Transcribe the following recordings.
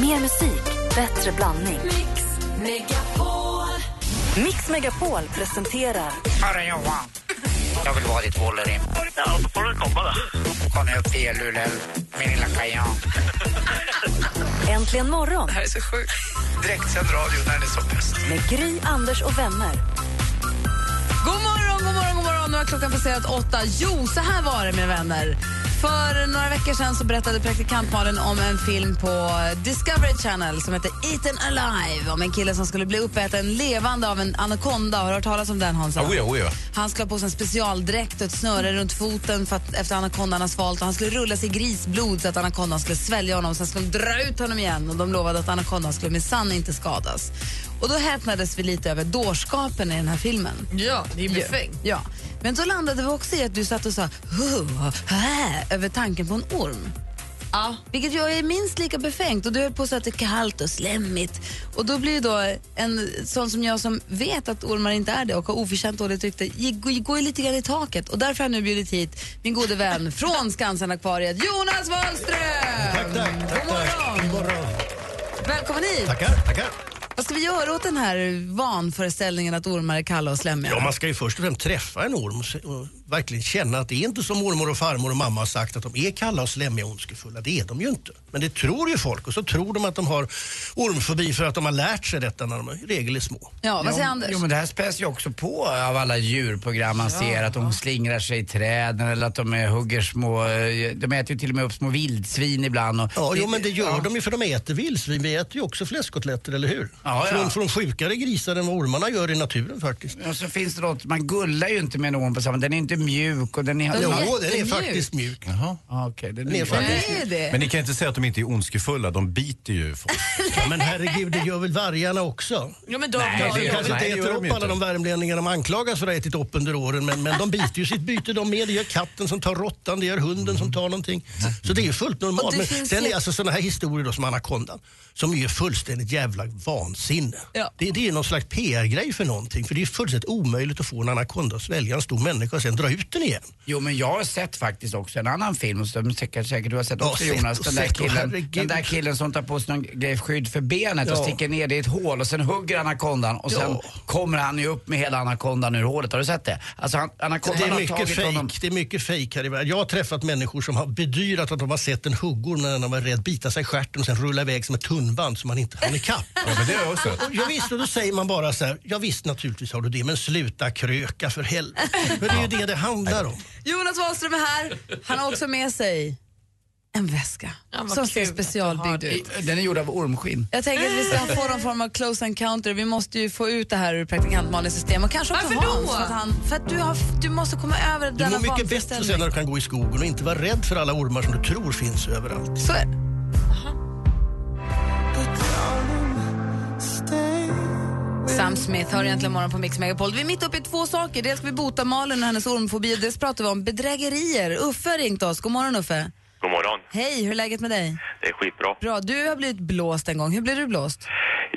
Mer musik, bättre blandning. Mix Megapol. Mix Megapol presenterar Hörru Johan, jag vill vara ditt Wolverine. Ja, då får du komma då. Kom upp till Luleå, min lilla kajan. Äntligen morgon Det här är så sjukt. Direktsänd radio när det är som bäst. med Gry, Anders och vänner. God morgon, god morgon, god morgon. Nu har klockan passerat åtta. Jo, så här var det, mina vänner. För några veckor sedan så berättade praktikantmalen om en film på Discovery Channel som heter Eaten Alive om en kille som skulle bli uppäten levande av en anakonda. Har du hört talas om den, Hansa? Oh ja, oh ja. Han skulle ha på sig en specialdräkt och ett snöre runt foten för att, efter anakondan har svalt. Och han skulle rulla sig i grisblod så att anakondan skulle svälja honom. Sen skulle de dra ut honom igen och de lovade att anakondan skulle minsann inte skadas. Och då häpnades vi lite över dårskapen i den här filmen. Ja, det är befängt. Ja. Men så landade vi också i att du satt och sa över tanken på en orm. Ja. Vilket jag är minst lika befängt och du höll på så att det är kallt och slemmigt. Och då blir då en sån som jag som vet att ormar inte är det och har oförtjänt dåligt rykte, gå, gå lite grann i taket. Och därför har jag nu bjudit hit min gode vän från Skansen-akvariet, Jonas Wahlström! Tack, tack, tack, God morgon! God morgon. Välkommen hit! Tackar, tackar. Vad ska vi göra åt den här vanföreställningen att ormar är kalla och slemmiga? Ja, man ska ju först och främst träffa en orm och, verkligen känna att det är inte som mormor och farmor och mamma har sagt att de är kalla och slemmiga och ondskefulla. Det är de ju inte. Men det tror ju folk och så tror de att de har ormfobi för att de har lärt sig detta när de i regel är små. Ja, vad säger Jo, Anders? Jo, men det här späs ju också på av alla djurprogram man ser. Att de slingrar sig i träden eller att de hugger små... eh, De äter ju till och med upp små vildsvin ibland. Och Ja, jo, men det gör ja. de ju för de äter vildsvin. Vi äter ju också fläskkotletter, eller hur? Ja, ja. Från, från sjukare grisar än vad ormarna gör i naturen faktiskt. Och så finns det något, man gullar ju inte med någon på samma... Den är inte mjuk och den är... Den Jo, den är faktiskt mjuk. Jaha. Ja, okej, den Den är är faktiskt- Det är det. Men ni kan inte säga att de inte är ondskefulla, de biter ju folk. Ja, men herregud, det gör väl vargarna också? Ja, men då, Nej, De kanske inte äter upp de alla de värmlänningar de anklagas för att ha ätit upp under åren men, men de biter ju sitt byte de med. Det gör katten som tar råttan, det gör hunden som tar någonting. Så det är ju fullt normalt. Men sen är alltså sådana här historier då som anakondan som är ju fullständigt jävla vansinne. Ja. Det, det är någon slags PR-grej för någonting för det är fullständigt omöjligt att få en anakonda att svälja en stor människa och sen dra ut den igen. Jo men jag har sett faktiskt också en annan film som säkert, säkert du har sett Ja, också sett Jonas. och Den där, sett och killen, den där killen som tar på sig någon grej skydd för benet och Ja. sticker ner det i ett hål och sen hugger anakondan och sen Ja. kommer han ju upp med hela anakondan ur hålet. Har du sett det? Alltså han, Det är har mycket tagit fejk. honom... Det är mycket fejk här i världen. Jag har träffat människor som har bedyrat att de har sett en huggorm när de var rädd bita sig i stjärten och sen rulla iväg som ett tunnband så man inte hann ikapp. Ja, men det har jag också. Ja visst, och då säger man bara så här, ja visst naturligtvis har du det, men sluta kröka för helvete. För det är ju det det handlar om. Jonas Wahlström är här. Han har också med sig en väska Ja, som ser du specialbyggd ut. Den är gjord av ormskinn. Jag tänker att vi ska få någon form av close encounter. Vi måste ju få ut det här ur praktikantmalins system. Och kanske också Varför då? För att, han, för att du, har, du måste komma över Du denna mår mycket bättre vanföreställning. sen när du kan gå i skogen och inte vara rädd för alla ormar som du tror finns överallt. Så är det. Sam Smith har egentligen morgon på Mix Megapol. Vi är mitt uppe i två saker. Dels ska vi bota Malin och hennes ormfobi. Dels pratar vi om bedrägerier. Uffe har ringt oss. God morgon Uffe. God morgon. Hej, hur är läget med dig? Det är skitbra. Bra. Du har blivit blåst en gång. Hur blev du blåst?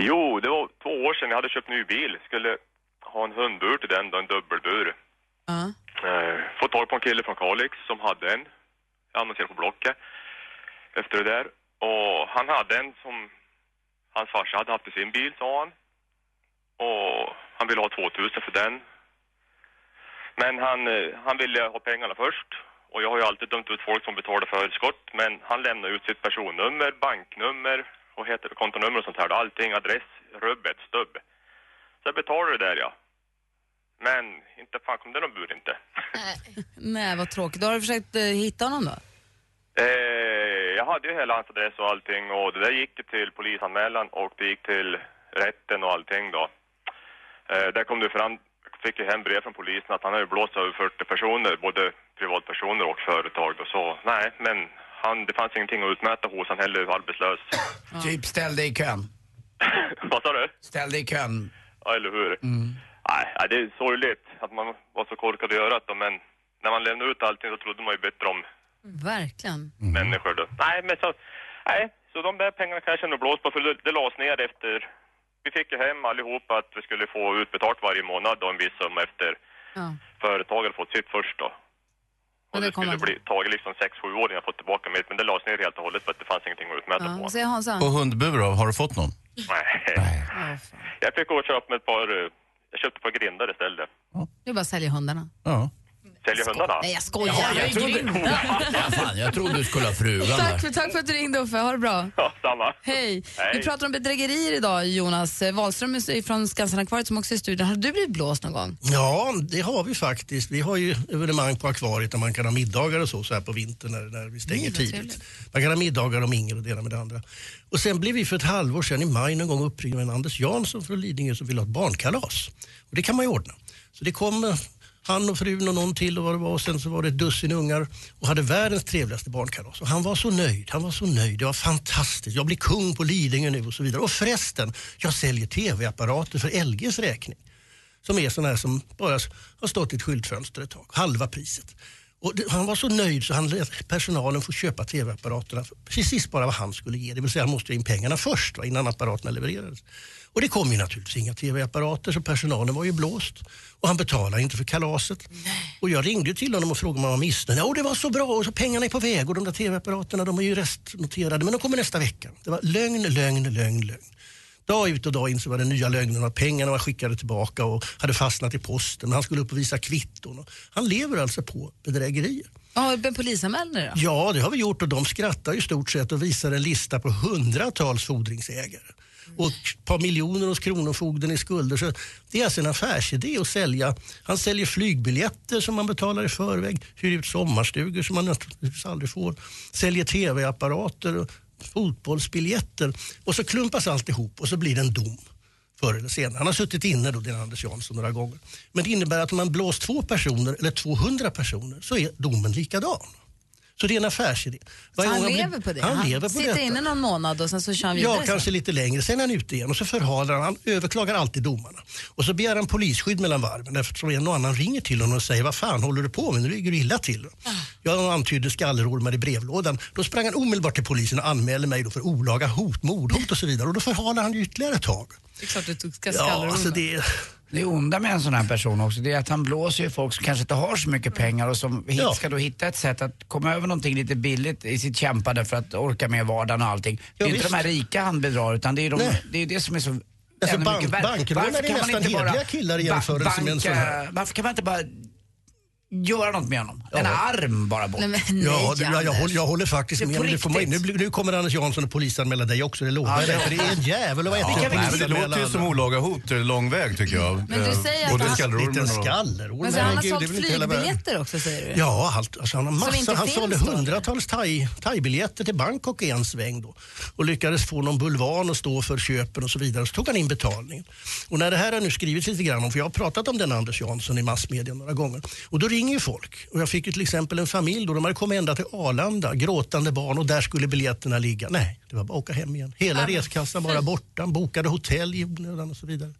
Jo, det var två år sedan jag hade köpt ny bil. Skulle ha en hundbur till den då, en dubbelbur. Ja. Eh, fått tag på en kille från Kalix som hade en. Jag annonserade på Blocket efter det där. Och han hade en som hans farsa hade haft i sin bil, sa han. Och han ville ha 2000 för den. Men han, eh, han ville ha pengarna först. Och jag har ju alltid dömt ut folk som betalar förskott. Men han lämnade ut sitt personnummer, banknummer och heter kontonummer och sånt här. Allting, adress, rubbet, stubb. Så jag betalade det där ja. Men inte fan kom det någon bur inte. Nej, vad tråkigt. Då har du försökt eh, hitta honom då? Eh, jag hade ju hela hans adress och allting och det där gick till polisanmälan och det gick till rätten och allting då. Eh, där kom det fram, fick jag hem brev från polisen att han hade blåst över 40 personer, både privatpersoner och företag då. Så nej, men han, det fanns ingenting att utmäta hos han heller, arbetslös. Typ ställ dig i kön. Vad sa du? Ställ dig i kön. Ja, eller hur? Nej, nej, det är sorgligt att man var så korkad att göra det men när man lämnade ut allting så trodde man ju bättre om Verkligen. människor då. Nej, men så, nej, så de där pengarna kan jag känna blåst på för det, det lades ner efter, vi fick ju hem allihopa att vi skulle få utbetalt varje månad då en viss summa efter Ja. företaget fått sitt först då. Och det skulle bli tagit liksom 6-7 år innan jag fått tillbaka mitt, men det lades ner helt och hållet för att det fanns ingenting att utmäta Ja, på. Hansa? Och hundbur då, har du fått någon? Nej. Jag fick gå och köpa med ett par, eh, jag köpte ett par grindar istället. Det är bara sälja hundarna. Ja. Säljer hundarna? Nej, jag skojar. jag, trodde, ja, fan, jag trodde du skulle ha frugan där. Tack för, tack för att du ringde Uffe, ha det bra. Ja, samma. Hej. Hej. Vi pratar om bedrägerier idag Jonas. Wahlström är från Skansen-akvariet som också är i studion. Har du blivit blåst någon gång? Ja, det har vi faktiskt. Vi har ju evenemang på akvariet där man kan ha middagar och så, så här på vintern när, när vi stänger vad tidigt. trevligt. Man kan ha middagar och mingel och det ena med det andra. Och sen blev vi för ett halvår sedan i maj någon gång uppringda av en Anders Jansson från Lidingö som ville ha ett barnkalas. Och det kan man ju ordna. Så det kom han och frun och någon till och vad det var och sen så var det ett dussin ungar och hade världens trevligaste barnkalas. Och han var så nöjd, han var så nöjd. Det var fantastiskt. Jag blir kung på Lidingö nu och så vidare. Och förresten, jag säljer tv-apparater för LGs räkning som är sådana här som bara har stått i ett skyltfönster ett tag, halva priset. Och det, han var så nöjd så han lät personalen få köpa tv-apparaterna precis bara vad han skulle ge. Det vill säga han måste ha in pengarna först va, innan apparaterna levererades. Och det kom ju naturligtvis inga tv-apparater så personalen var ju blåst. Och han betalade inte för kalaset. Och jag ringde till honom och frågade om han var missnöjd. Ja, det var så bra och så pengarna är på väg och de där tv-apparaterna de är ju restnoterade men de kommer nästa vecka. Det var lögn, lögn, lögn, lögn. Dag ut och dag in så var det nya lögner och pengarna var skickade tillbaka och hade fastnat i posten. Han skulle upp och visa kvitton. Och Han lever alltså på bedrägerier. Ja, ben polisanmäld nu då? Ja, det har vi gjort och de skrattar i stort sett och visar en lista på hundratals fordringsägare. Och ett par miljoner hos Kronofogden i skulder. Så det är alltså en affärsidé att sälja. Han säljer flygbiljetter som man betalar i förväg, hyr ut sommarstugor som man naturligtvis aldrig får, säljer tv-apparater och fotbollsbiljetter. Och så klumpas allt ihop och så blir det en dom förr eller senare. Han har suttit inne då, den Anders Jansson, några gånger. Men det innebär att om man blåst två personer eller 200 personer så är domen likadan. Så det är en affärsidé. Så han gång blir- lever på det? Han, lever på sitter detta. inne någon månad och sen så kör han vidare? Ja, sen? kanske lite längre. Sen är han ute igen och så förhalar han. Han överklagar alltid domarna. Och så begär han polisskydd mellan varven eftersom en och annan ringer till honom och säger vad fan håller du på med? Nu ligger du illa till. Ah. Jag antydde skallerormar i brevlådan. Då sprang han omedelbart till polisen och anmälde mig för olaga hot, mordhot och så vidare. Och då förhalar han ytterligare ett tag. Det är klart du tog ska Ja, alltså det, Det onda med en sån här person också, det är att han blåser ju folk som kanske inte har så mycket pengar och som hit, Ja. ska då hitta ett sätt att komma över någonting lite billigt i sitt kämpande för att orka med vardagen och allting. det är Ja, ju inte visst. de här rika han bedrar utan det är, de, Nej. det, är det som är så Alltså, bank- bankrånare är nästan hederliga killar i jämförelse med en sån här. Varför kan man inte bara göra något med honom? En arm bara bort. Nej, men nej, Ja, du, jag, håller, jag håller faktiskt med. det får man, nu, nu kommer Anders Jansson och polisanmäla dig också, det lovar Ja, jag dig. För det är en jävel att vara Ja, vi- Nej, det låter ju som olaga hot, det är lång väg tycker jag. Men du Eh, säger att både han- Liten och- skallerorm. Men så han har sålt flygbiljetter också säger du? Ja, allt, alltså han, har massa, han sålde hundratals thai- thai-biljetter till Bangkok i en sväng då och lyckades få någon bulvan att stå för köpen och så vidare. Så tog han in betalningen. Och när det här har nu skrivits lite grann om, för jag har pratat om den Anders Jansson i massmedia några gånger, och då ringer folk. Och jag fick ju till exempel en familj då de hade kommit ända till Arlanda, gråtande barn och där skulle biljetterna ligga. Nej, det var bara att åka hem igen. Hela reskassan bara borta, bokade hotell i onödan och så vidare.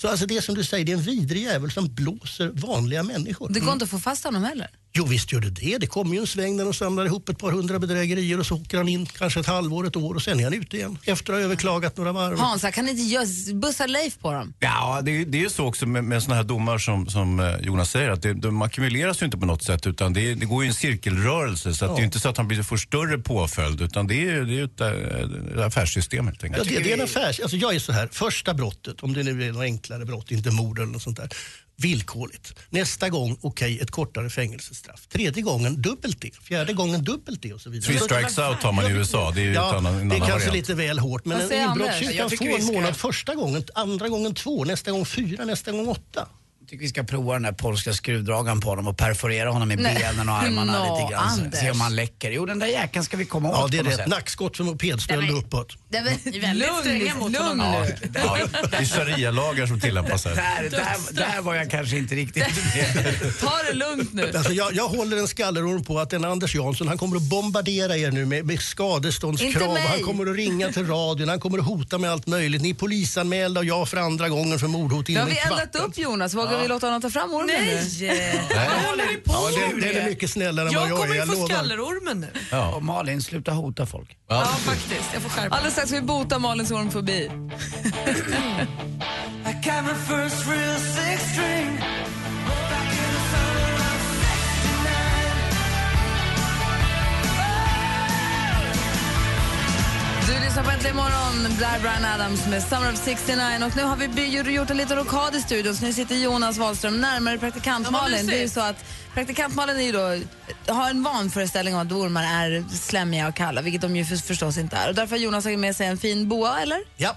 Så alltså det är som du säger, det är en vidrig jävel som blåser vanliga människor. Det går inte att få fast honom heller? Jo visst gör det det. Det kommer ju en sväng när de samlar ihop ett par hundra bedrägerier och så åker han in kanske ett halvår, ett år och sen är han ute igen efter att ha överklagat några varv. Hans, kan ni inte göra- bussa Leif på dem? Ja, det, är- det är ju så också med, med såna här domar som, som eh, Jonas säger, att det, de ackumuleras ju inte på något sätt utan det, det går ju en cirkelrörelse så att det är inte så att han blir, får större påföljd utan det är, det är ju ett, äh, ett affärssystem helt Ja, enkelt. det, det är en affärs... Alltså jag är så här, första brottet, om det nu är något enklare brott, inte mord eller något sånt där, villkorligt. Nästa gång, okej, ett kortare fängelsestraff. Tredje gången dubbelt det. Fjärde gången dubbelt det och så vidare. Three strikes out har man i USA, det är Ja, annan, det är kanske variant. lite väl hårt. Men en inbrottstjuv kan få en månad första gången, andra gången två, nästa gång fyra, nästa gång åtta. Tycker vi ska prova den där polska skruvdragaren på honom och perforera honom i benen och armarna Nå, lite grann. Så, Anders. se om han läcker. Jo, den där jäkeln ska vi komma åt Ja, det är på något rätt. sätt. Nackskott för mopedstöld Nej, men- uppåt. Nej, men, väldigt stränga mot lugn, honom. lugn Ja, nu. där, Det är sharia-lagar som tillämpas här. där, där, där var jag kanske inte riktigt med. Ta det lugnt nu. Alltså jag, jag håller en skallerorm på att den Anders Jansson han kommer att bombardera er nu med, med Inte skadeståndskrav. mig. Han kommer att ringa till radion, han kommer att hota med allt möjligt. Ni är polisanmälda och jag för andra gången för mordhot Nu inom har vi en kvart. eldat upp Jonas. Vågar vi låta honom ta fram ormen nu? Nej! Vad håller på Ja, med? den är mycket snällare än vad Jag jag kommer är, ju jag få lovar. skallerormen nu. Och Malin, sluta hota folk. Ja, faktiskt. Jag får skärpa Alldeles strax ska vi bota Malins ormfobi. Du lyssnar på Äntligen morgon, där Brian Adams med Summer of 69. Och nu har vi gjort en liten rockad i studion, så nu sitter Jonas Wahlström närmare praktikant Malin. Det är ju så att praktikant Malin är ju då, har en vanföreställning om att ormar är slemmiga och kalla, vilket de ju för, förstås inte är. Och därför har Jonas tagit med sig en fin boa, eller? Ja,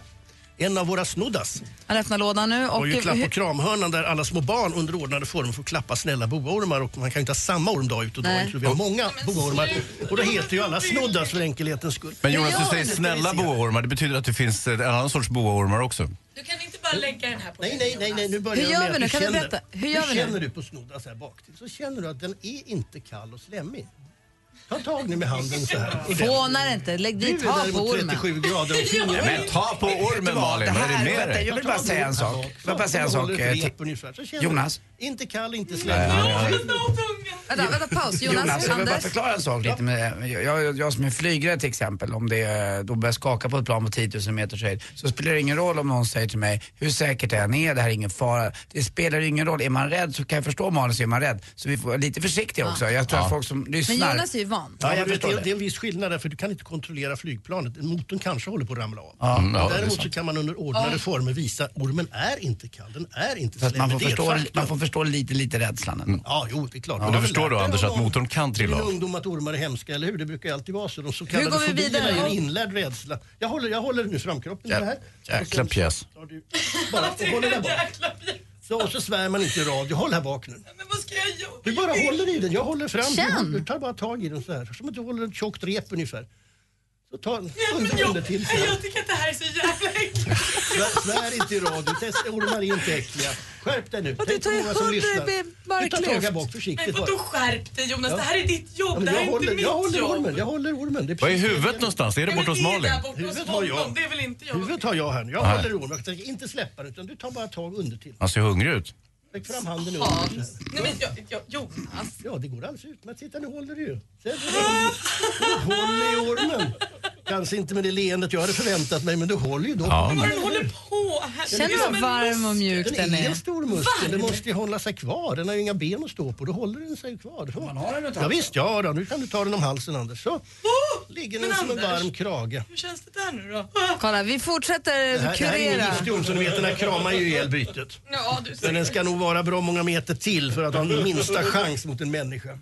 en av våra snoddas. Han öppnar lådan nu. Och Och ju klapp och kramhörnan där alla små barn under ordnade former får klappa snälla boaormar och man kan ju inte ha samma orm dag ut och dag in vi har många boaormar. Och då heter ju alla snoddas för enkelhetens skull. Men Jonas, du säger snälla boaormar. Det betyder att det finns en annan sorts boaormar också. Du kan inte bara lägga den här på Nej, nej, nej, nej, nu börjar Hur jag gör med vi nu? du Kan du känner, berätta? Hur gör vi nu? känner du på snoddas här bak till så känner du att den är inte kall och slemmig. Ta tag nu med handen så här. Fånar inte, lägg dit, är ta på ormen. 37 grader och fingrar. Men ta på ormen Malin, Det vad är det här, med dig? jag vill bara säga en sak. Jag vill bara säga en sak. Eh, Jonas. Inte kall, inte han- Vänta, vänta, paus. Jonas, Jonas, jag vill bara förklara en sak lite. Med, jag, jag, jag som är flygrädd till exempel, om det då börjar skaka på ett plan på 10 000 meters höjd, så spelar det ingen roll om någon säger till mig, hur säkert är ni? Det här är ingen fara. Det spelar ingen roll. Är man rädd så kan jag förstå Malin, så är man rädd. Så vi får vara lite försiktiga också. Jag tror att folk som Men lyssnar... Jonas är ju van. Ja, jag förstår det, det. det är en viss skillnad där, för du kan inte kontrollera flygplanet. Motorn kanske håller på att ramla av. Mm, ja, det är Däremot så kan man under ordnade former visa ormen är inte kall, den är inte Så att man, får. Det förstå, man får förstå lite, lite rädslan ändå. Ja, jo, det är klart. Men du förstår då Anders att motorn kan trilla I av? ungdom att ormar är hemska, eller hur? Det brukar ju alltid vara så. De så går kallade vi fobierna vidare? är en inlärd rädsla. Jag håller, jag håller nu framkroppen Ja, så här. jäkla pjäs. Bara och håller där bak. Så, och så svär man inte i radio. Håll här bak nu. Men vad ska jag göra? Du bara håller i den. Jag håller fram. Känn. Du, du tar bara tag i den så här. Som att du håller ett tjockt rep ungefär. Så ta Ja, men under, till. jag tycker att det här är så jävla äckligt. Svär, svär inte i radio. Test, ormar är inte äckliga. Skärp dig nu. Och du tar ju i Du tar tag bak Men försiktigt bara. vadå skärp dig Jonas, Ja. det här är ditt jobb, Ja, men det här jag, är håller, inte jag mitt håller jobb. ormen. Jag håller ormen. Det är Vad är huvudet jag- någonstans? Är det borta men hos det är Malin? där borta hos Huvudet har jag. honom, Det är väl inte jag? Huvudet har jag här nu. Jag Nej. håller ormen. Jag tänker inte släppa den utan du tar bara tag under till. Han ser hungrig ut. Lägg fram handen under. Hans. Nej men jag, jag, Jonas. Ja, det går alldeles utmärkt. Titta, nu håller du ju. Håller i ormen. Kanske inte med det leendet jag hade förväntat mig, men du håller ju då. Ja, Vad men- den håller på här. Känner du Det är som vad en varm och mjuk Den den är en är? stor muskel. Den måste ju hålla sig kvar. Den har ju inga ben att stå på. Då håller den sig kvar. Så. Man har den Ja, visst, ja då. Nu kan du ta den om halsen, Anders. Så. Ligger den men som en Anders. varm krage. Hur känns det där nu då? Kolla, vi Det fortsätter här, det här är ingen kurera. så ni vet, den här kramar ju ihjäl bytet. Ja, Men den ska nog vara bra många meter till för att ha minsta chans mot en människa.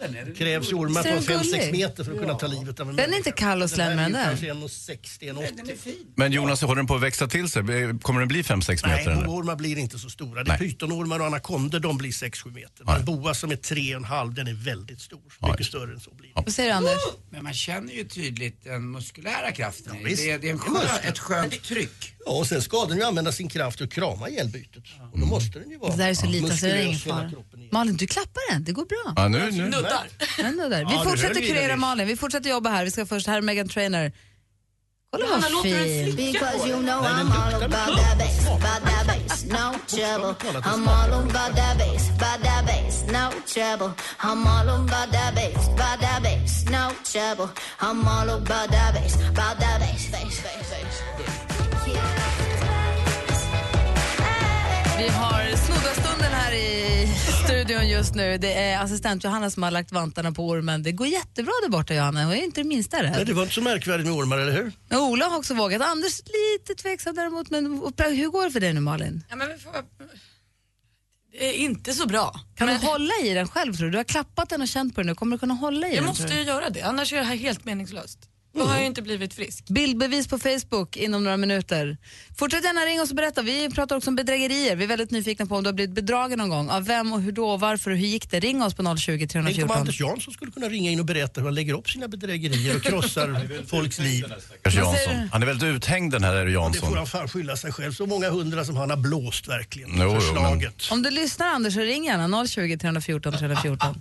Det krävs ju ormar Ser på den 5-6 gullig? meter för att kunna ta livet av en Den är människa. inte kall och slemmig, den Den här är där. ju kanske 1,60-1,80. Men Jonas, håller den på att växa till sig? Kommer den bli 5-6 Nej, meter? eller? boormar blir inte så stora. Det är Nej. pytonormar och anakondor, de blir 6-7 meter. Nej. Men boa som är 3,5 den är väldigt stor. Mycket större än så blir det. Vad säger du, Anders? Men man känner ju tydligt den muskulära kraften. i det. visst. det, är, det är en skön, ett skönt tryck. Ja, och sen ska den ju använda sin kraft att krama ihjäl bytet. Och då måste den ju vara Det där är så lite så det är ingen muskulös hela fara. kroppen. Malin, du klappar den. Det går bra. Ja, nu, nu. Nuddar. Då där. Vi Ja, du fortsätter höll i den kurera. Malin. Vi fortsätter jobba här. Vi ska först, här är Megan Trainer. Kolla vad låter den fin. slicka Because you know Nej, den I'm all luktar about bra. that bass, about that bass, no trouble. I'm all about that bass, about that bass, no trouble. I'm all about that bass, about that bass, no trouble. I'm all about that bass, about that bass, bass, bass, bass. Vi har just nu. Det är assistent Johanna som har lagt vantarna på ormen. Det går jättebra där borta, Johanna. Hon är inte det minsta Nej, rädd. det var inte så märkvärdigt med ormar, eller hur? Men Ola har också vågat. Anders lite tveksam däremot. Men hur går det för dig nu, Malin? Ja, men vi får... Det är inte så bra. Kan men du hålla i den själv, tror du? Du har klappat den och känt på den nu. Kommer du kunna hålla i jag den? måste tror du? ju göra det, annars är det här helt meningslöst. Då har jag ju inte blivit frisk. Bildbevis på Facebook inom några minuter. Fortsätt gärna ringa oss och berätta. Vi pratar också om bedrägerier. Vi är väldigt nyfikna på om du har blivit bedragen någon gång. Av vem och hur då, varför och hur gick det? Ring oss på 020 Tänk om 314. Anders Jansson skulle kunna ringa in och berätta hur han lägger upp sina bedrägerier och krossar folks liv. Jansson. Han är väldigt uthängd den här Det får Jansson. han fan skylla sig själv. Så många hundra som han har blåst verkligen. Jo, jo, Förslaget. Om du lyssnar Anders så ring gärna 020 314 314.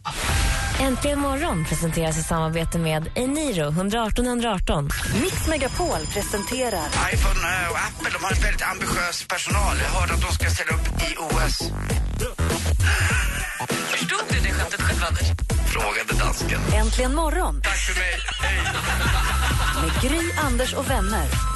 Äntligen morgon presenteras i samarbete med Eniro 118 118. Mix Megapol presenterar iPhone eh, och Apple de har en väldigt ambitiös personal. Jag hörde att de ska ställa upp i OS. Förstod du det skämtet själv, Anders? Frågade dansken. Äntligen morgon Tack för mig. med Gry, Anders och vänner.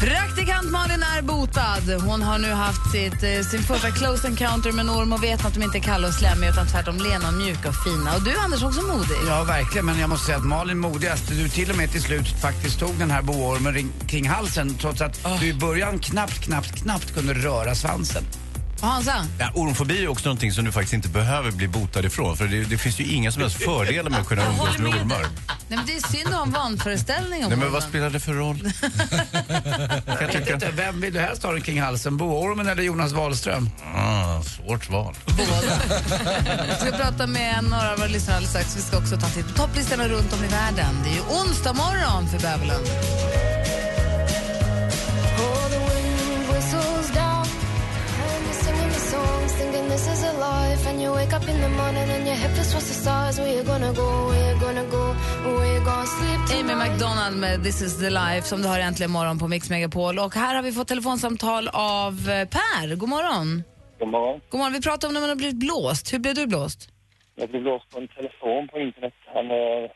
Praktikant Malin är botad. Hon har nu haft sitt, eh, sin första close encounter med en orm och vet att de inte är kalla och slemmiga utan tvärtom lena, mjuka och fina. Och du Anders också modig. Ja, verkligen. Men jag måste säga att Malin modigast. Du till och med till slut faktiskt tog den här boormen ring- kring halsen trots att du i början knappt, knappt, knappt kunde röra svansen. Och Hansa? Ja, ormfobi är också någonting som du faktiskt inte behöver bli botad ifrån. För det, det finns ju inga som helst fördelar med att kunna umgås med ormar. Nej, men det är synd att ha en vanföreställning om Nej, men ormen. vad spelar det för roll? Jag vet inte, vem vill du helst ha den kring halsen? Boormen eller Jonas Wahlström? Ah, svårt val. Vi ska prata med några av våra lyssnare alldeles strax. Vi ska också ta en titt på topplistorna runt om i världen. Det är ju onsdag morgon för bävelen. You wake up in the morning and your head feels towards the stars. Where you gonna go? Where you gonna go? Where you gonna sleep Amy tonight? McDonald med This is the life som du har äntligen morgon på Mix Megapol. Och här har vi fått telefonsamtal av eh, Per. God morgon. God morgon. God morgon. Vi pratar om när man har blivit blåst. Hur blev du blåst? Jag blev blåst på en telefon på internet. Han var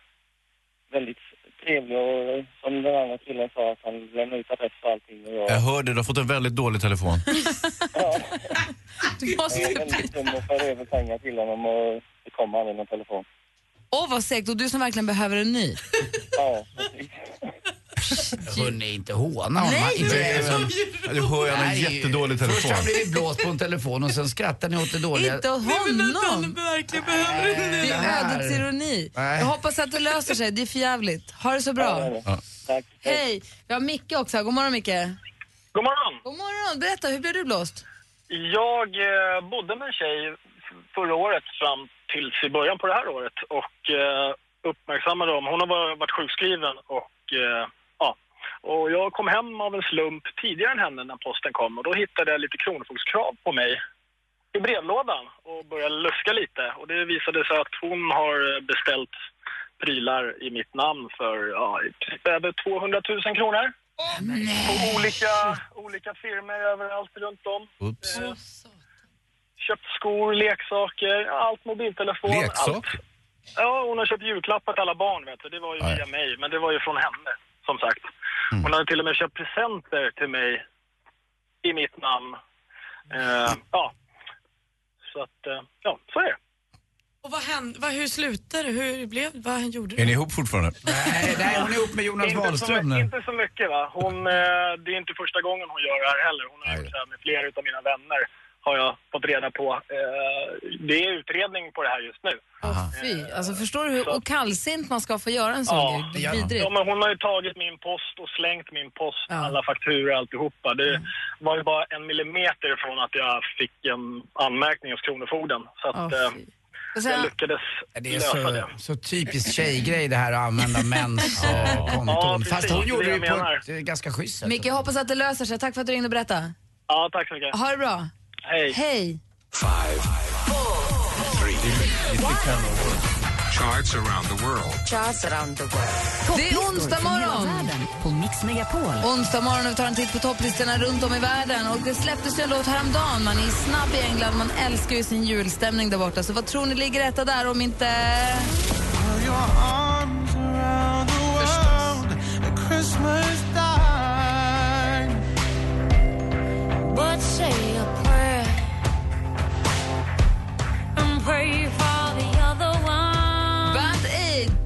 väldigt trevlig och som den andra killen sa att han lämnade ut adress och allting. Och jag, Jag hörde, du har fått en väldigt dålig telefon. Du måste... jag är väldigt dum och för över pengar till honom och det kom aldrig någon telefon. Åh, vad segt. Och du som verkligen behöver en ny. Ja, precis. Hörni, inte håna honom. Nej, Inte- det är även- Du hör Det en är ju- jättedålig Först telefon. har han blivit blåst på en telefon och sen skrattar ni åt det dåliga. Inte honom. verkligen behöver en Det ny. är här- ödets ironi. Nej. Jag hoppas att det löser sig. Det är för jävligt. Ha det så bra. Tack. Hej. Vi har Micke också. God morgon, Micke. God morgon! God morgon. Berätta, hur blev du blåst? Jag eh, bodde med en tjej förra året fram tills i början på det här året och eh, uppmärksammade dem. Hon har varit sjukskriven och eh, ja. Och jag kom hem av en slump tidigare än henne när posten kom och då hittade jag lite kronofogdskrav på mig i brevlådan och började luska lite och det visade sig att hon har eh, beställt prylar i mitt namn för ja, över 200 000 kronor. På olika, olika firmor överallt runt om. Oops. Eh, köpt skor, leksaker, allt, mobiltelefon, Leksak? allt. Ja, hon har köpt julklappar till alla barn vet du. Det var ju ja. via mig, men det var ju från henne, som sagt. Hon hade till och med köpt presenter till mig i mitt namn. Eh, ja. Så att, eh, ja, så är det. Och vad hände? Vad, hur slutade det? Hur blev Vad gjorde Är du? ni ihop fortfarande? Nej, nej, hon är ihop med Jonas så, Wahlström nu. inte så mycket va. Hon, eh, det är inte första gången hon gör det här heller. Hon har Nej. gjort det här med flera av mina vänner, har jag fått reda på. Eh, det är utredning på det här just nu. Fy, alltså förstår du hur och kallsint man ska få göra en sån Ja. grej? Är vidrigt. Ja, men hon har ju tagit min post och slängt min post, Ja. alla fakturor och alltihopa. Det var ju bara en millimeter från att jag fick en anmärkning hos Kronofogden. Så att. Och jag sen, lyckades Det är lösa det. så, så typiskt tjejgrej det här att använda mäns eh, konton. Ja, precis. Fast hon Det är gjorde det det ju jag på menar. ett ganska schysst sätt. Micke, jag hoppas att det löser sig. Tack för att du ringde och berättade. Ja, tack så mycket. Ha det bra. Hej. Hej. Charts around the world. Charts around the world. Det är onsdag morgon. På Mix Megapol. Onsdag morgon och vi tar en titt på topplistorna runt om i världen. Och det släpptes ju en låt häromdagen. Man är snabb i England, man älskar ju sin julstämning där borta. Så vad tror ni ligger etta där om inte... But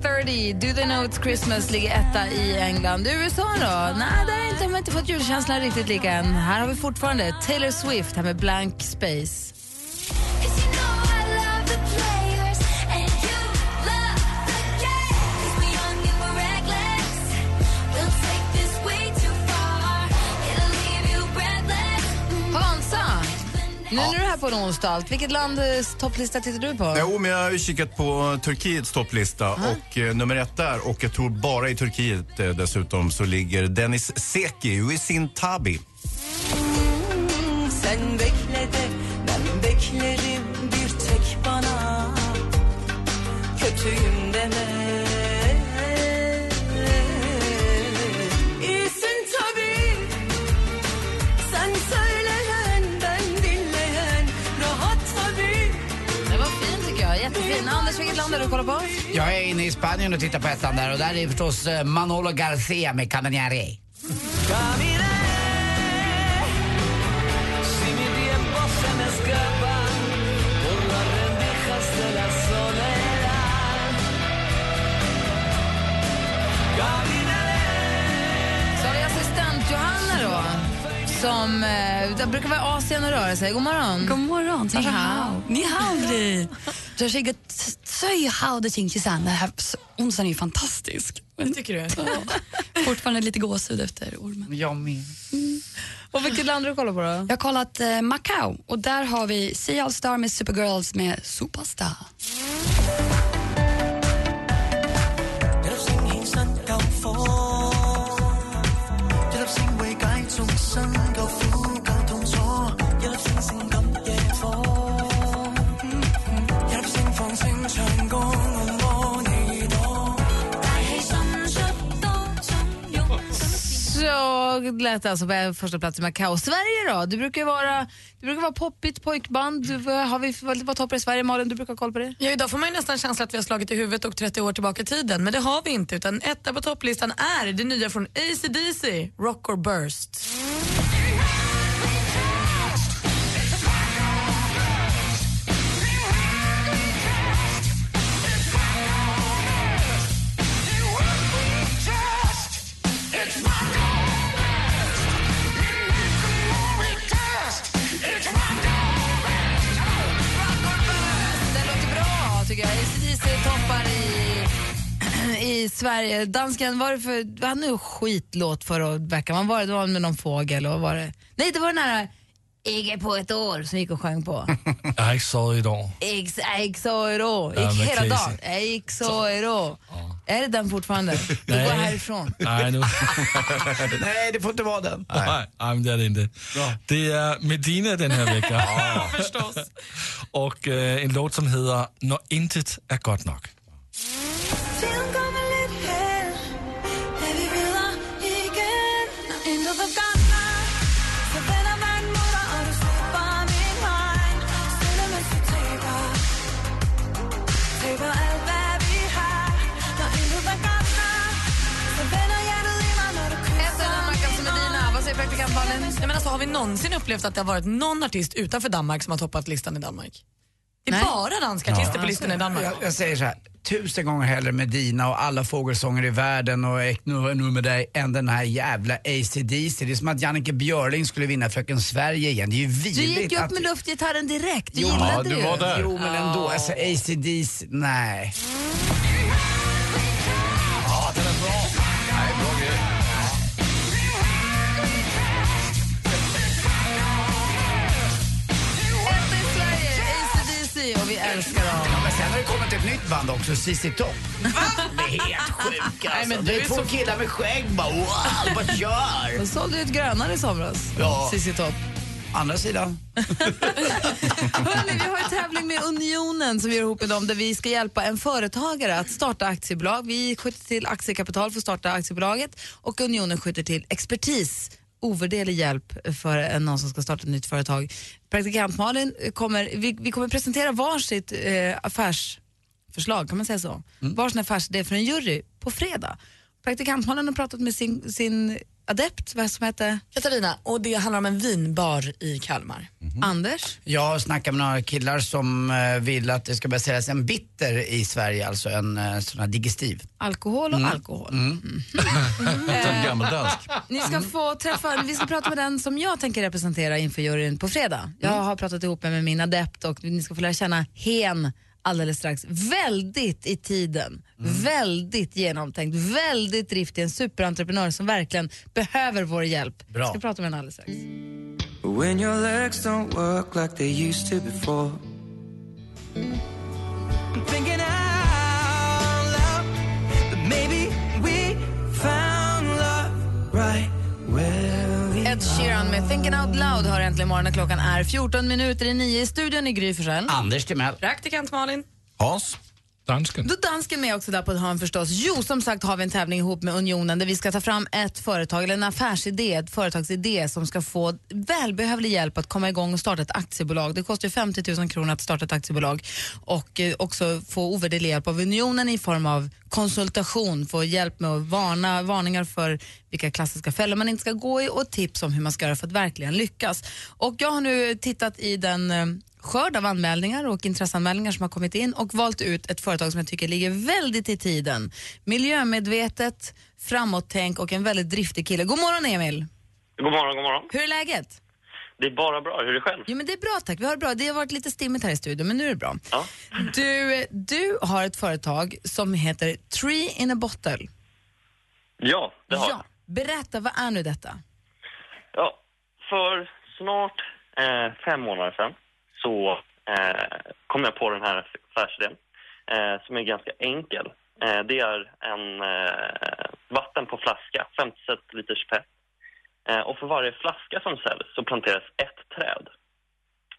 30, Do They Know It's Christmas ligger etta i England. USA då? Nej, där har inte, har inte fått julkänslan riktigt lika än. Här har vi fortfarande Taylor Swift här med Blank Space. Nu är du här på en onsdag. allt. Vilket lands topplista tittar du på? Jo, men jag har ju kikat på Turkiets topplista och eh, nummer ett där och jag tror bara i Turkiet eh, dessutom så ligger Dennis Seki, Uisin Tabi. Sen bekle de ben beklerim bir tek bana Kötüyüm deme Har du kollat på? Jag är inne i Spanien och tittar på ettan där och där är förstås eh, Manolo Garcia med Caminare. som... Eh, det brukar vara Asien och röra sig. God morgon. God morgon. Ni hao. Ni hao, Li. Zui hao de ting Den onsdagen är ju fantastisk. Det tycker du? Ja. Fortfarande lite gåshud efter ormen. Jag med. Mm. Och vilket land har du kollat på då? Jag har kollat eh, Macau och där har vi Sea All Star med Supergirls med Superstar. Jag lät alltså på första plats i kaos. Sverige då? Du brukar vara, du brukar vara poppigt pojkband. Du, eh, har vi, vad vad toppar i Sverige? Malin, du brukar ha koll på det? Ja, idag får man ju nästan känsla att vi har slagit i huvudet och 30 år tillbaka i tiden, men det har vi inte. Utan etta på topplistan är det nya från AC/DC, Rock or Burst. I, Sverige. Dansken, vad var det för, vad hade nu skitlåt förra veckan? Vad var det? Det var med någon fågel och vad var det? Nej, det var den här Ig på ett år som gick och sjöng på. Jag sovit idag. Ig, ig så är då. Ja, Gick hela dagen. Så är då. Är det den fortfarande? Du går Nej. härifrån. Nej, nu. Nej, det får inte vara den. Nej, nej, det är det inte. Det är Medina den här veckan. Förstås. Och eh, en låt som heter När intet är gott nog. Malin? Nej, men alltså, har vi någonsin upplevt att det har varit någon artist utanför Danmark som har toppat listan i Danmark? Det är Nej. bara danska artister på listan i Danmark. Jag, jag säger så här, tusen gånger hellre Medina och alla fågelsånger i världen och Ek nu, nu med dig än den här jävla AC/DC. Det är som att Jannike Björling skulle vinna Fröken Sverige igen. Det är ju Du vidrigt gick ju upp att... med luftgitarren direkt. Du Jo, gillade ja, det du ju. var där. Jo men ändå, alltså AC/DC, nej. Och vi älskar dem. Men sen har det kommit ett nytt band också, ZZ Top. Det är helt sjukt alltså. men du det är är två så- killar med skägg bara, wow, bara kör. De sålde ut grönare i somras. Ja. Cissi Topp. Andra sidan. Hörrni, vi har en tävling med Unionen som vi gör ihop med dem där vi ska hjälpa en företagare att starta aktiebolag. Vi skjuter till aktiekapital för att starta aktiebolaget och Unionen skjuter till expertis ovärderlig hjälp för någon som ska starta ett nytt företag. Praktikant Malin kommer, vi, vi kommer presentera varsitt eh, affärsförslag, kan man säga så? Varsin affärsidé för en jury på fredag. Praktikant Malin har pratat med sin, sin adept, vad som heter Katarina, och det handlar om en vinbar i Kalmar. Anders. Jag har snackat med några killar som eh, vill att det ska börja säljas en bitter i Sverige, alltså en eh, sån här digestiv. Alkohol och alkohol. Den gammaldansk. Ni ska få träffa, vi ska prata med den som jag tänker representera inför juryn på fredag. Jag har pratat ihop med min adept och ni ska få lära känna hen alldeles strax. Väldigt i tiden, väldigt genomtänkt, väldigt driftig, en superentreprenör som verkligen behöver vår hjälp. Bra. Jag ska prata med henne alldeles strax. When your legs don't work like they used to before. I'm thinking out Ed Sheeran med Thinking Out Loud har äntligen morgonen. Klockan är 14 minuter i nio i studion i Gry Forssell. Anders Timell. Praktikant Malin. Hans. Dansken. Då dansken med också där på ett hörn förstås. Jo, som sagt har vi en tävling ihop med Unionen där vi ska ta fram ett företag eller en affärsidé, ett företagsidé som ska få välbehövlig hjälp att komma igång och starta ett aktiebolag. Det kostar 50 000 kronor att starta ett aktiebolag och eh, också få ovärderlig hjälp av Unionen i form av konsultation, få hjälp med att varna, varningar för vilka klassiska fällor man inte ska gå i och tips om hur man ska göra för att verkligen lyckas. Och jag har nu tittat i den eh, skörd av anmälningar och intresseanmälningar som har kommit in och valt ut ett företag som jag tycker ligger väldigt i tiden. Miljömedvetet, framåt-tänk och en väldigt driftig kille. God morgon Emil! God morgon, god morgon. Hur är läget? Det är bara bra. Hur är det själv? Jo men det är bra tack, vi har det bra. Det har varit lite stimmigt här i studion men nu är det bra. Ja. Du, du har ett företag som heter Tree in a Bottle. Ja, det har jag. Ja, berätta, vad är nu detta? Ja, för snart eh, fem månader sedan så eh, kom jag på den här affärsidén eh, som är ganska enkel. Eh, det är en eh, vatten på flaska, 50 liters PET. Eh, och för varje flaska som säljs så planteras ett träd.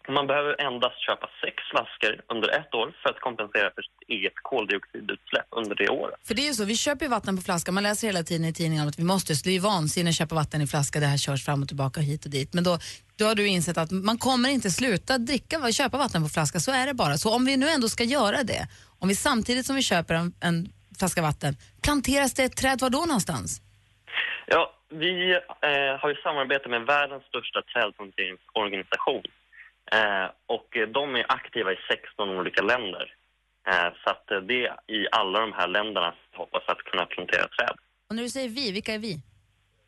Man behöver endast köpa sex flaskor under ett år för att kompensera för sitt eget koldioxidutsläpp under det året. För det är ju så, vi köper ju vatten på flaska. Man läser hela tiden i tidningen att vi måste, så det är ju vansinne att köpa vatten i flaska. Det här körs fram och tillbaka hit och dit. Men då, då har du insett att man kommer inte sluta dricka, köpa vatten på flaska. Så är det bara. Så om vi nu ändå ska göra det, om vi samtidigt som vi köper en, en flaska vatten, planteras det ett träd var då någonstans? Ja, vi eh, har ju samarbete med världens största trädplanteringsorganisation. Eh, och de är aktiva i 16 olika länder. Eh, så att eh, det är i alla de här länderna som hoppas att kunna plantera träd. Och när du säger vi, vilka är vi?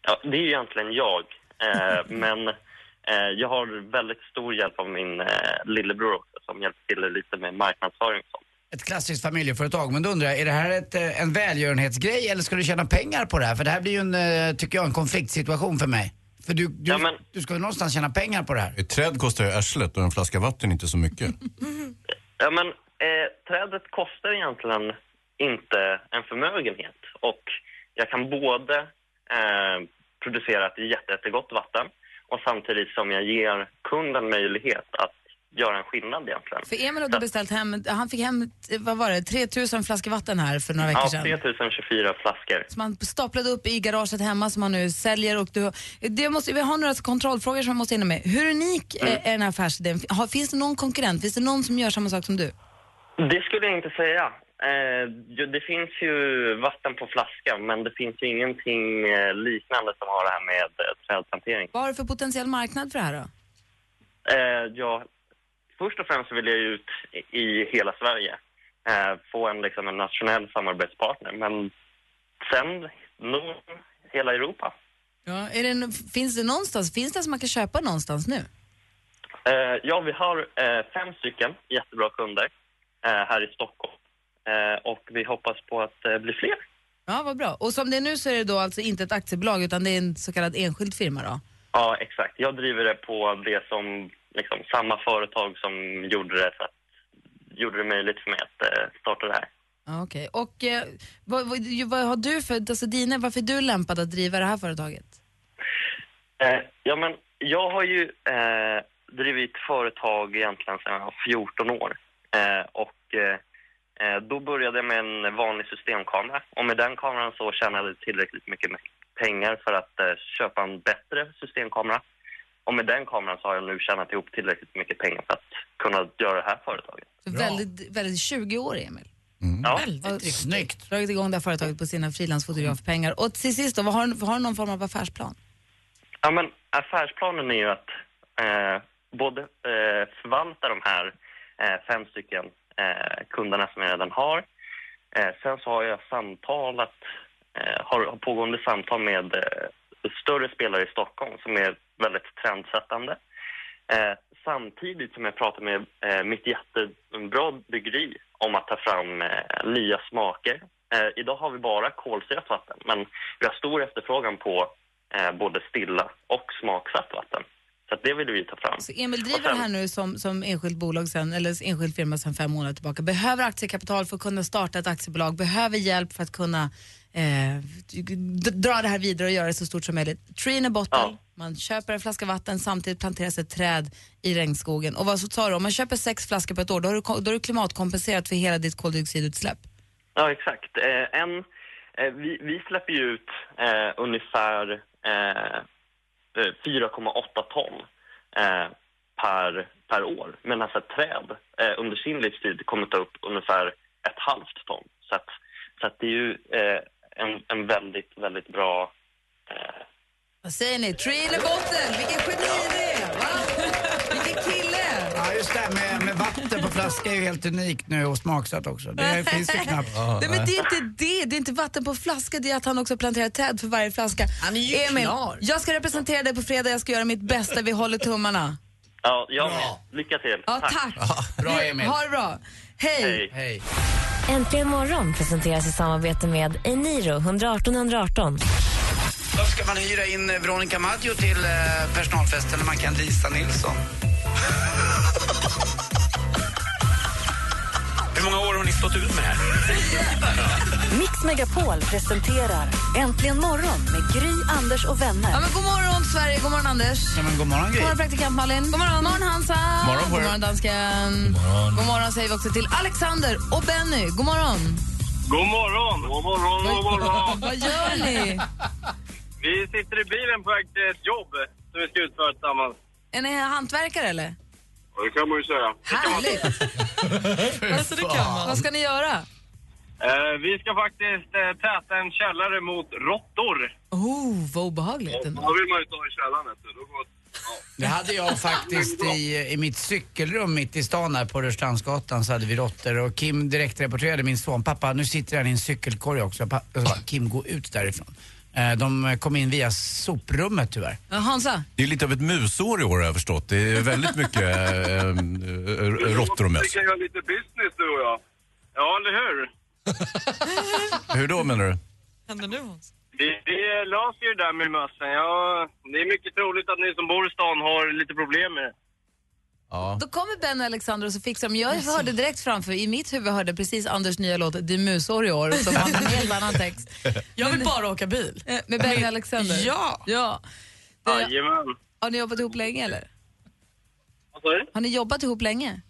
Ja, det är egentligen jag. Eh, men eh, jag har väldigt stor hjälp av min eh, lillebror också som hjälper till lite med marknadsföring och sånt. Ett klassiskt familjeföretag. Men då undrar jag, är det här ett, en välgörenhetsgrej eller ska du tjäna pengar på det här? För det här blir ju en, tycker jag, en konfliktsituation för mig. För du, du, du ska ju någonstans tjäna pengar på det här. Ett träd kostar ju arslet och en flaska vatten inte så mycket. Ja, men eh, trädet kostar egentligen inte en förmögenhet. Och jag kan både eh, producera ett jätte, jättegott vatten och samtidigt som jag ger kunden möjlighet att göra en skillnad egentligen. För Emil hade beställt hem, han fick hem, vad var det, 3000 flaskor vatten här för några veckor Ja, sedan. 3024 flaskor. Som han staplade upp i garaget hemma som han nu säljer. Och du, det måste, vi har några kontrollfrågor som jag måste hinna med. Hur unik Mm. är, den här affärsidén? Finns det någon konkurrent? Finns det någon som gör samma sak som du? Det skulle jag inte säga. Eh, det finns ju vatten på flaska, men det finns ju ingenting eh, liknande som har det här med eh, trädplantering. Vad har du för potentiell marknad för det här då? Ja, först och främst vill jag ut i, hela Sverige. Eh, få en, liksom, en nationell samarbetspartner, men sen nog hela Europa. Ja, är det, finns det någonstans, finns det som man kan köpa någonstans nu? Eh, ja, vi har eh, fem stycken jättebra kunder eh, här i Stockholm. Eh, och vi hoppas på att eh, bli fler. Ja, vad bra. Och som det är nu så är det då alltså inte ett aktiebolag utan det är en så kallad enskild firma då? Ja, exakt. Jag driver det på det som, liksom, samma företag som gjorde det, så att, gjorde det möjligt för mig att eh, starta det här. Okej. Och eh, vad, vad, vad har du för, alltså dina, varför är du lämpad att driva det här företaget? Eh, ja, men jag har ju eh, drivit företag egentligen sedan jag var 14 år. Eh, och eh, då började jag med en vanlig systemkamera. Och med den kameran så tjänade jag tillräckligt mycket pengar för att köpa en bättre systemkamera. Och med den kameran så har jag nu tjänat ihop tillräckligt mycket pengar för att kunna göra det här företaget. Väldigt, väldigt 20 år, Emil. Ja. Väldigt Snyggt. Dragit igång det här företaget på sina frilansfotografpengar. Och till sist då, vad har, du- har du någon form av affärsplan? Ja, men affärsplanen är ju att eh, både eh, förvalta de här eh, fem stycken eh, kunderna som jag redan har. Eh, sen så har jag samtalat, eh, har, har pågående samtal med eh, större spelare i Stockholm som är väldigt trendsättande. Eh, samtidigt som jag pratar med eh, mitt jättebra byggeri om att ta fram eh, nya smaker. Eh, idag har vi bara kolsyrat vatten, men vi har stor efterfrågan på eh, både stilla och smaksatt vatten. Så det vill vi ta fram. Så Emil driver sen- det här nu som, som enskilt bolag sen, eller enskild firma sedan fem månader tillbaka. Behöver aktiekapital för att kunna starta ett aktiebolag, behöver hjälp för att kunna dra det här vidare och göra det så stort som möjligt. Tree in a bottle, man köper en flaska vatten, samtidigt planteras ett träd i regnskogen. Och vad så sa du, om man köper sex flaskor på ett år, då har du, då har du klimatkompenserat för hela ditt koldioxidutsläpp. Ja, exakt. Eh, en, eh, vi, vi släpper ju ut eh, ungefär eh, eh, 4,8 ton eh, per, per år. Men alltså ett träd eh, under sin livstid kommer ta upp ungefär ett halvt ton. Så att, så att det är ju eh, en, en väldigt, väldigt bra... Eh, Vad säger ni? Tree a bottle, vilken geni det är! Va? Vilken kille! Ja, just det. Med, med vatten på flaska är ju helt unikt nu och smaksatt också. Det finns ju knappt. Nej, men det är inte det. Det är inte vatten på flaska. Det är att han också planterar träd för varje flaska. Han är ju Emil, klar. jag ska representera dig på fredag. Jag ska göra mitt bästa. Vi håller tummarna. Ja, jag med. Lycka till. Ja, tack. Bra Vi- Emil. Ha det bra. Hej. Hej. Hej. Äntligen morgon presenteras i samarbete med Eniro 118 118. Då ska man hyra in Veronica Maggio till eh, personalfesten när man kan Lisa Nilsson. Hur många år har ni stått ut med det här? Mix Megapol presenterar Äntligen morgon med Gry, Anders och vänner. Ja, men god morgon, Sverige. God morgon, Anders. Ja, men god morgon God Gry. morgon, praktikant Malin. God morgon, morgon Hansa. morgon på god morgon, dansken. God morgon. säger vi också till Alexander och Benny. God morgon. God morgon! God morgon, god morgon! Vad gör ni? Vi sitter i bilen på väg till ett jobb som vi ska utföra tillsammans. Är ni hantverkare eller? Och det kan man ju säga. Härligt. Alltså, det kan man. Vad ska ni göra? Eh, vi ska faktiskt eh, täta en källare mot råttor. Oh, vad obehagligt. Då vill man ju ta i källaren vet du. Då går... Det hade jag faktiskt i, i mitt cykelrum mitt i stan här på Rörstrandsgatan så hade vi råttor och Kim direkt rapporterade min son, pappa nu sitter han i en cykelkorg också. Pa- Jag sa bara, Kim gå ut därifrån. Eh, De kom in via soprummet tyvärr. Hansa? Det är lite av ett musår i år har jag förstått. Det är väldigt mycket äh, äh, råttor och möss. Vi kan göra lite business du och jag. Ja, eller hur? Hur då menar du? händer nu Hans? Vi, vi löser ju det där med mössen. Ja, det är mycket troligt att ni som bor i stan har lite problem med det. Ja. Då kommer Ben och Alexander och så fixar de. Jag hörde direkt framför, i mitt huvud hörde precis Anders nya låt Det är musår i år som har en helt annan text. Jag vill bara åka bil. Eh, Med Ben och Alexander? Ja. ja. Det, Jajamän. har ni jobbat ihop länge eller? Vad sa du? Har ni jobbat ihop länge?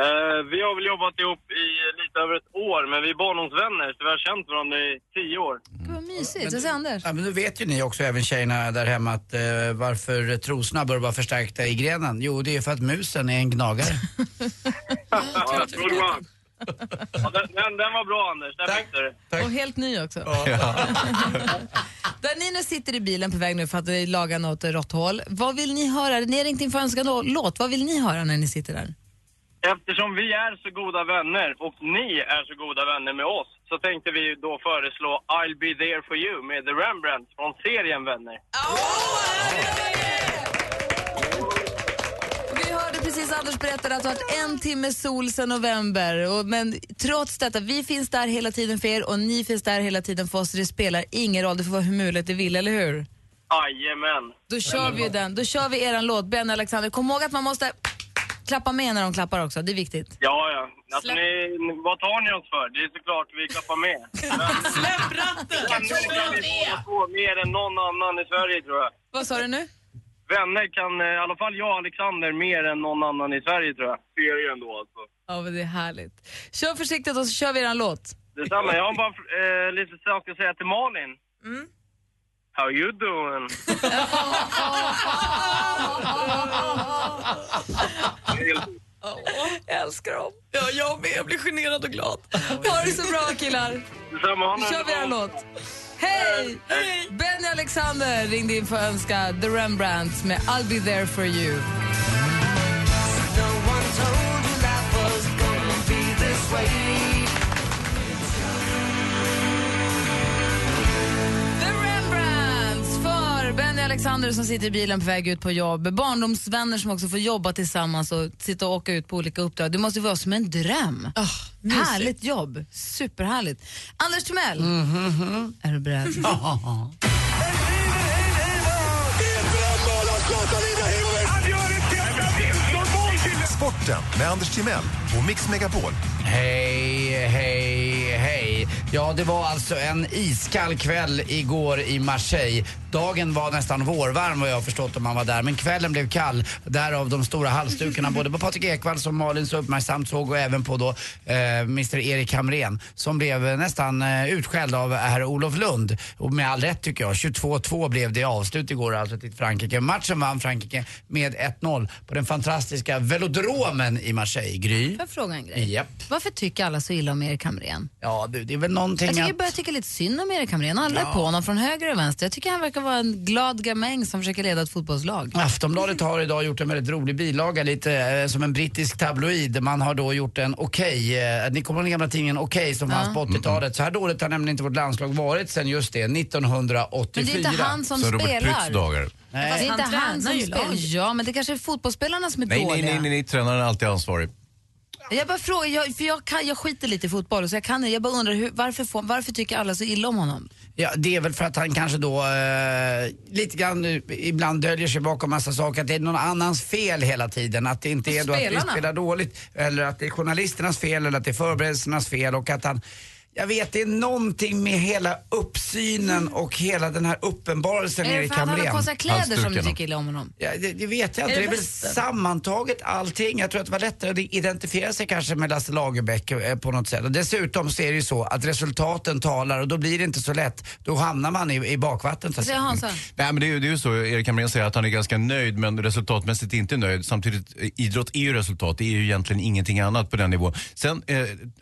Eh, vi har väl jobbat ihop i lite över ett år, men vi är barndomsvänner så vi har känt varandra i tio år. Gud vad mysigt. Vad säger Anders? Ja, men nu vet ju ni också, även tjejerna där hemma, att eh, varför trosorna bör vara förstärkta i grenen. Jo, det är för att musen är en gnagare. Ja. Ja, den, den, den var bra Anders, den fick du. Och helt ny också. Där ni nu sitter i bilen på väg nu för att laga något råtthål. Vad vill ni höra? Ni har ringt in för önskad å- låt. Vad vill ni höra när ni sitter där? Eftersom vi är så goda vänner och ni är så goda vänner med oss så tänkte vi då föreslå I'll be there for you med The Rembrandt från serien Vänner. Vi hörde precis Anders berätta att det har varit en timme sol sedan november. Och, men trots detta, vi finns där hela tiden för er och ni finns där hela tiden för oss. Det spelar ingen roll, det får vara hur mulet det vill, eller hur? Jajamän. Då kör vi den. Då kör vi eran låt. Ben och Alexander, kom ihåg att man måste klappa med när de klappar också. Det är viktigt. Ja, ja. Alltså, ni, vad tar ni oss för? Det är såklart vi klappar med. Släpp ratten! Tror att vi två mer än någon annan i Sverige tror jag. Vad sa du nu? Vänner kan, eh, i alla fall jag och Alexander, mer än någon annan i Sverige tror jag. Serien då alltså. Ja, men det är härligt. Kör försiktigt och så kör vi eran låt. Detsamma. Jag har bara eh, lite saker att säga till Malin. Mm. How you doing? Jag älskar dem. Ja, jag med. Jag blir generad och glad. Ha det så bra killar. Nu en kör vi eran låt. Hej! Benny Alexander ringde in för att önska The Rembrandts med I'll be there for you. The Alexander som sitter i bilen på väg ut på jobb. Barndomsvänner som också får jobba tillsammans och sitta och åka ut på olika uppdrag. Det måste vara som en dröm. mysigt. Härligt jobb. Superhärligt. Anders Timell, är du beredd? Sporten med Anders Timell och Mix Megapol. Hej, hej, hej. Ja, det var alltså en iskall kväll igår i Marseille. Dagen var nästan vårvarm vad jag har förstått om man var där. Men kvällen blev kall. Därav de stora halsdukarna både på Patrik Ekwall som Malin så uppmärksamt såg och även på då eh, Mr Erik Hamrén som blev nästan eh, utskälld av herr Olof Lund. Och med all rätt tycker jag. 22-2 blev det avslut igår alltså till Frankrike. Matchen vann Frankrike med 1-0 på den fantastiska velodromen i Marseille. Gry? Får jag fråga en grej? Japp. Varför tycker alla så illa om Erik Hamrén? Ja, det det är väl någonting Jag tycker jag att... börjar tycka lite synd om Erik Hamrén. Alla är Ja. på honom från höger och vänster. Jag tycker han verkar vara en glad gamäng som försöker leda ett fotbollslag. Aftonbladet har idag gjort en väldigt rolig bilaga, lite eh, som en brittisk tabloid. Man har då gjort en Okej, eh, ni kommer ihåg den gamla tidningen Okej som Ja. fanns på 80-talet. Så här dåligt har nämligen inte vårt landslag varit sen just det, 1984. Men det är inte han som Så Robert spelar. Prytz dagar. Det är inte han han som spelar. Ja, men det kanske är fotbollsspelarna som är Nej, nej, dåliga. nej, nej, nej, tränaren är alltid ansvarig. Jag bara frågar, jag, för jag, kan, jag skiter lite i fotboll så jag kan Jag bara undrar hur, varför, får, varför tycker alla så illa om honom? Ja, det är väl för att han kanske då eh, lite grann ibland döljer sig bakom massa saker. Att det är någon annans fel hela tiden. Att det inte är då att vi spelarna? spelar dåligt eller att det är journalisternas fel eller att det är förberedelsernas fel och att han jag vet, det är någonting med hela uppsynen och hela den här uppenbarelsen Är det Erik för att han har Hamrén. konstiga kläder som du tycker illa om honom? Ja, det, det vet jag inte. Är Det det är väl sammantaget allting. Jag tror att det var lättare att identifiera sig kanske med Lasse Lagerbäck eh, på något sätt. Och dessutom så är det ju så att resultaten talar och då blir det inte så lätt. Då hamnar man i, i bakvattnet. så att Säger säga. Hansa. Nej, men det, är, ju- det är ju så, Erik Hamrén säger att han är ganska nöjd men resultatmässigt inte nöjd. Samtidigt, eh, idrott är ju resultat, det är ju egentligen ingenting annat på den nivån. Sen eh,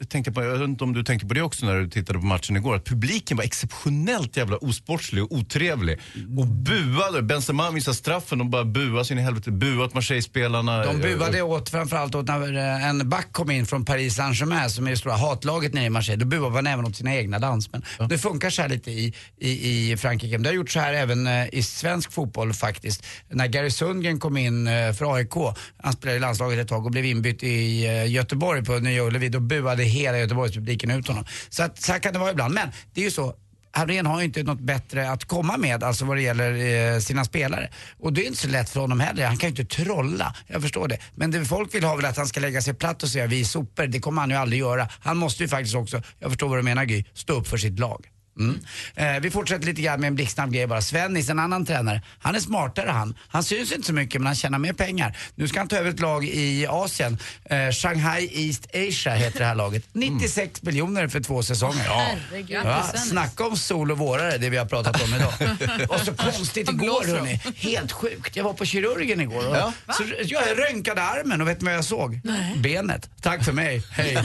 tänkte jag på, jag vet inte om du tänkte på det också när du tittade på matchen igår, att publiken var exceptionellt jävla osportslig och otrevlig. Och buade, Benzema missade straffen och bara buade sin i helvete, buat Marseille-spelarna. De buade åt framförallt åt när eh, en back kom in från Paris Saint-Germain som är det stora hatlaget nere i Marseille. Då buade man även åt sina egna landsmän. Det funkar så här lite i, i, i Frankrike. Men Det har gjort så här även eh, i svensk fotboll faktiskt. När Gary Sundgren kom in eh, för AIK, han spelade i landslaget ett tag och blev inbytt i Göteborg på Nya Ullevi, då buade hela Göteborgspubliken ut honom. Så, att, så här kan det vara ibland. Men det är ju så, Hamrén har ju inte något bättre att komma med alltså vad det gäller eh, sina spelare. Och det är inte så lätt för honom heller. Han kan ju inte trolla, jag förstår det. Men det folk vill ha väl att han ska lägga sig platt och säga vi är sopor. Det kommer han ju aldrig göra. Han måste ju faktiskt också, jag förstår vad du menar Gry, stå upp för sitt lag. Mm. Eh, vi fortsätter lite grann med en blixtsnabb grej bara. Svennis, en annan tränare, han är smartare han. Han syns inte så mycket men han tjänar mer pengar. Nu ska han ta över ett lag i Asien. Eh, Shanghai East Asia heter det här laget. 96 miljoner för två säsonger. Herregud, Ja, Svennis. snacka om sol och vårare, det vi har pratat om idag. och så konstigt igår hörni. Helt sjukt. Jag var på kirurgen igår och Ja. så jag röntgade armen och vet ni vad jag såg? Benet. Tack för mig, hej.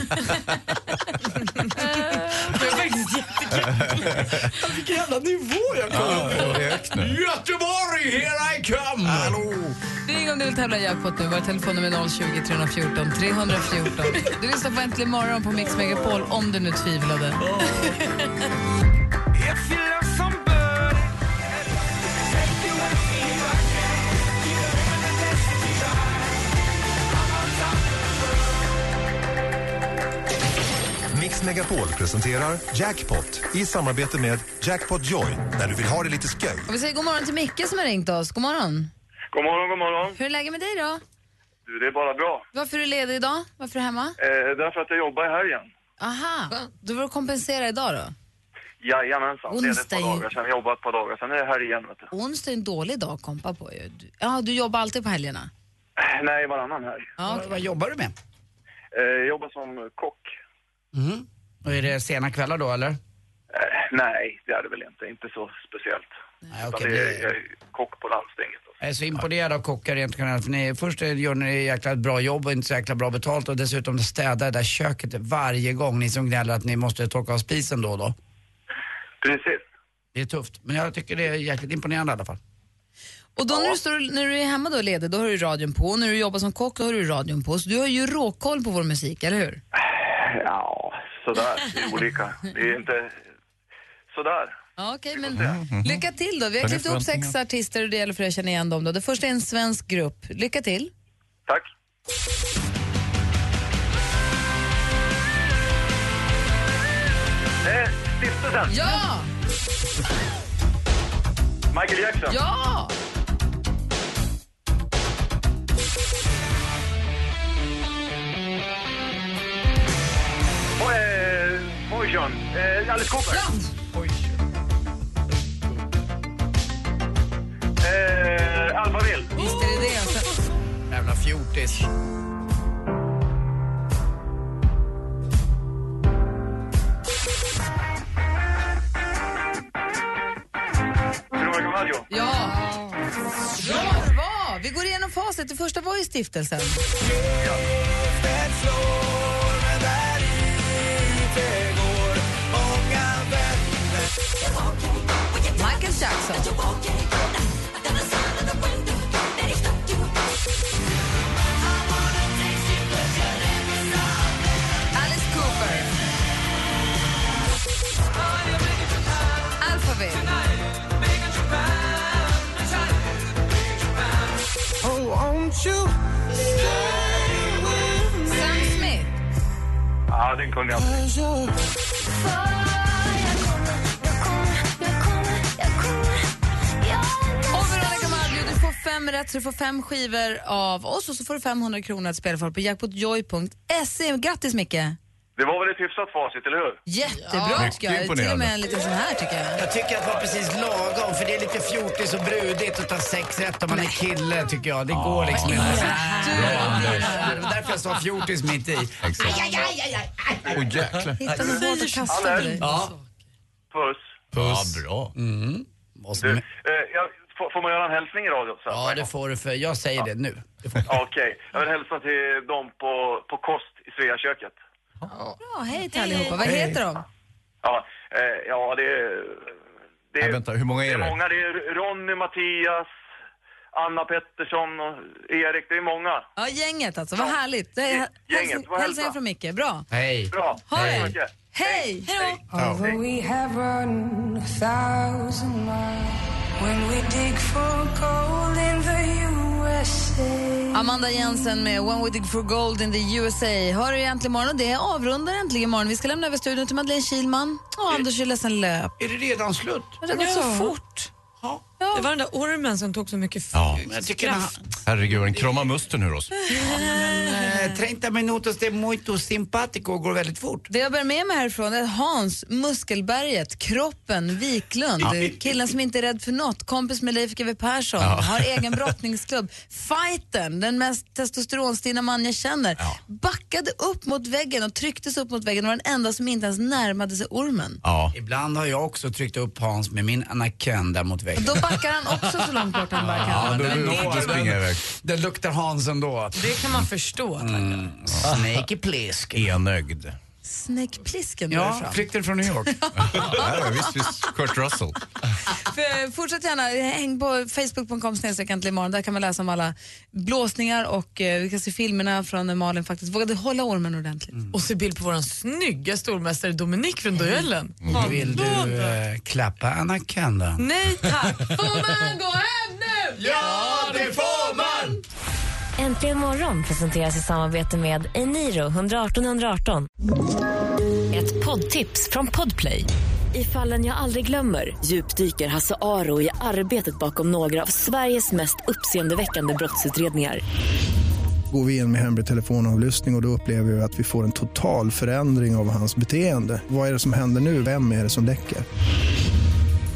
Det är faktiskt jättekul. Vilken jävla nivå jag kom på. Göteborg, here I come! Hallå! Ring om du vill tävla i jackpot nu. Vår telefonnummer är 020 314 314. Du lyssnar på Äntligen morgon på Mix Megapol om du nu tvivlade. Mix Megapol presenterar Jackpot i samarbete med Jackpot Joy när du vill ha det lite sköj. Och vi säger god morgon till Micke som har ringt oss. God morgon. God morgon, god morgon. Hur är läget med dig då? Du, det är bara bra. Varför är du ledig idag? Varför är du hemma? Eh, därför att jag jobbar i helgen. Aha, får du kompensera idag då. Jajamensan, det är ett Onsdag par dagar sedan. Jag jobbar ett par dagar, sen är det här igen. Vet du. Onsdag är en dålig dag att kompa på ju. Du- Ja, du jobbar alltid på helgerna? Eh, Nej, varannan helg. Ja, Vad jobbar du med? Eh, jag jobbar som kock. Mm. Och är det sena kvällar då eller? Eh, nej, det är det väl inte. Inte så speciellt. Nej, okej, det är, det- jag är kock på landstinget. Jag är så imponerad av kockar rent generellt. För ni, först gör ni jäkla bra jobb och inte så jäkla bra betalt och dessutom städar det där köket varje gång. Ni som gnäller att ni måste torka av spisen då och då. Precis. Det är tufft. Men jag tycker det är jäkligt imponerande i alla fall. Och då när, du står, när du är hemma då och ledig, då har du radion på. När du jobbar som kock, då har du radion på. Så du har ju råkoll på vår musik, eller hur? Ja, sådär. Det är olika. Det är inte sådär. Ja, okej, men lycka till då. Vi har klippt ihop sex artister och det gäller för att känna igen dem. Då. Det första är en svensk grupp. Lycka till. Tack. Eh, stiftelsen. Ja! Michael Jackson. Ja! Poison. Eh, Alice Cooper. Eh, Alphaville. Visst är det det. Alltså. Jävla fjortis. Veronica Maggio. Ja! Bra! Vi går igenom facit. Det första var ju stiftelsen. Jackson. Alice Cooper. Alphabet. Oh, won't you Sam Smith. Ja, den kunde jag. Fem rätt så du får fem skivor av oss och så får du 500 kronor att spela för på jackpotjoy.se. Grattis Micke! Det var väl ett hyfsat facit, eller hur? Jättebra Ja. tycker jag. Till och med en liten sån här tycker jag. Jag tycker att det var precis lagom, för det är lite fjortis och brudigt att ta sex rätt om man är kille, tycker jag. Det går liksom inte. Det var därför jag sa fjortis mitt i. Exakt. Åh jäklar. Hitta något hårt att kasta. Ja. Puss. Ja, bra. Mm. Du, eh, jag, får, får man göra en hälsning i radio? Så Ja, det får du för jag säger det nu. Det får- Okej, jag vill hälsa till dem på, på kost i Sveaköket. Bra, hej till allihopa. Vad heter de? Ja, eh, ja det är... Det Nej, vänta, hur många är det är många. Det är Ronny, Mattias, Anna Pettersson och Erik. Det är många. Ja, gänget alltså. Vad härligt. Det är Gänget, hälsning, vad hälsningar hälsa. från Micke. Bra. Hej. Bra. Ha så det. Hej! Hej då! Although we have run a thousand miles when we dig for gold in the USA. Amanda Jensen med When We Dig For Gold in the USA. Hör du egentligen imorgon det avrundar äntligen imorgon. Vi ska lämna över studion till Madeleine Kilman och Anders är ledsen löp. Är det redan slut? Det har gått så fort. Det var den där ormen som tog så mycket Ja. Jag tycker kraft. Herregud, en krama musten ur oss. Eh, 30 minutos de muito simpatico går väldigt fort. Det jag bär med mig härifrån är Hans, Muskelberget, Kroppen, Wiklund, killen som inte är rädd för något, kompis med Leif GW Persson, har egen brottningsklubb, fighten, den mest testosteronstinna man jag känner, backade upp mot väggen och trycktes upp mot väggen och var den enda som inte ens närmade sig ormen. Ja. Ibland har jag också tryckt upp Hans med min anaconda mot väggen. Då backar han också så långt bort han bara kan. Ja, då, den då, når- då springer iväg. Det luktar Hans ändå. Det kan man förstå. Mm. Snake plisk. Enögd. Snäckplisken Ja, fram. flykten från New York. Ja, visst, visst. Kurt Russell. För, fortsätt gärna, häng på facebook.com snedstreck imorgon. Där kan man läsa om alla blåsningar och eh, vi kan se filmerna från när Malin faktiskt vågade hålla ormen ordentligt. Och se bild på vår snygga stormästare Dominik från duellen. Mm. Vill du eh, klappa anaconda? Nej tack! Får man gå hem nu? Ja, det får! Äntligen morgon presenteras i samarbete med Eniro 118 118. Ett poddtips från Podplay. I fallen jag aldrig glömmer djupdyker Hasse Aro i arbetet bakom några av Sveriges mest uppseendeväckande brottsutredningar. Går vi in med hemlig telefonavlyssning och, och då upplever vi att vi får en total förändring av hans beteende. Vad är det som händer nu? Vem är det som läcker?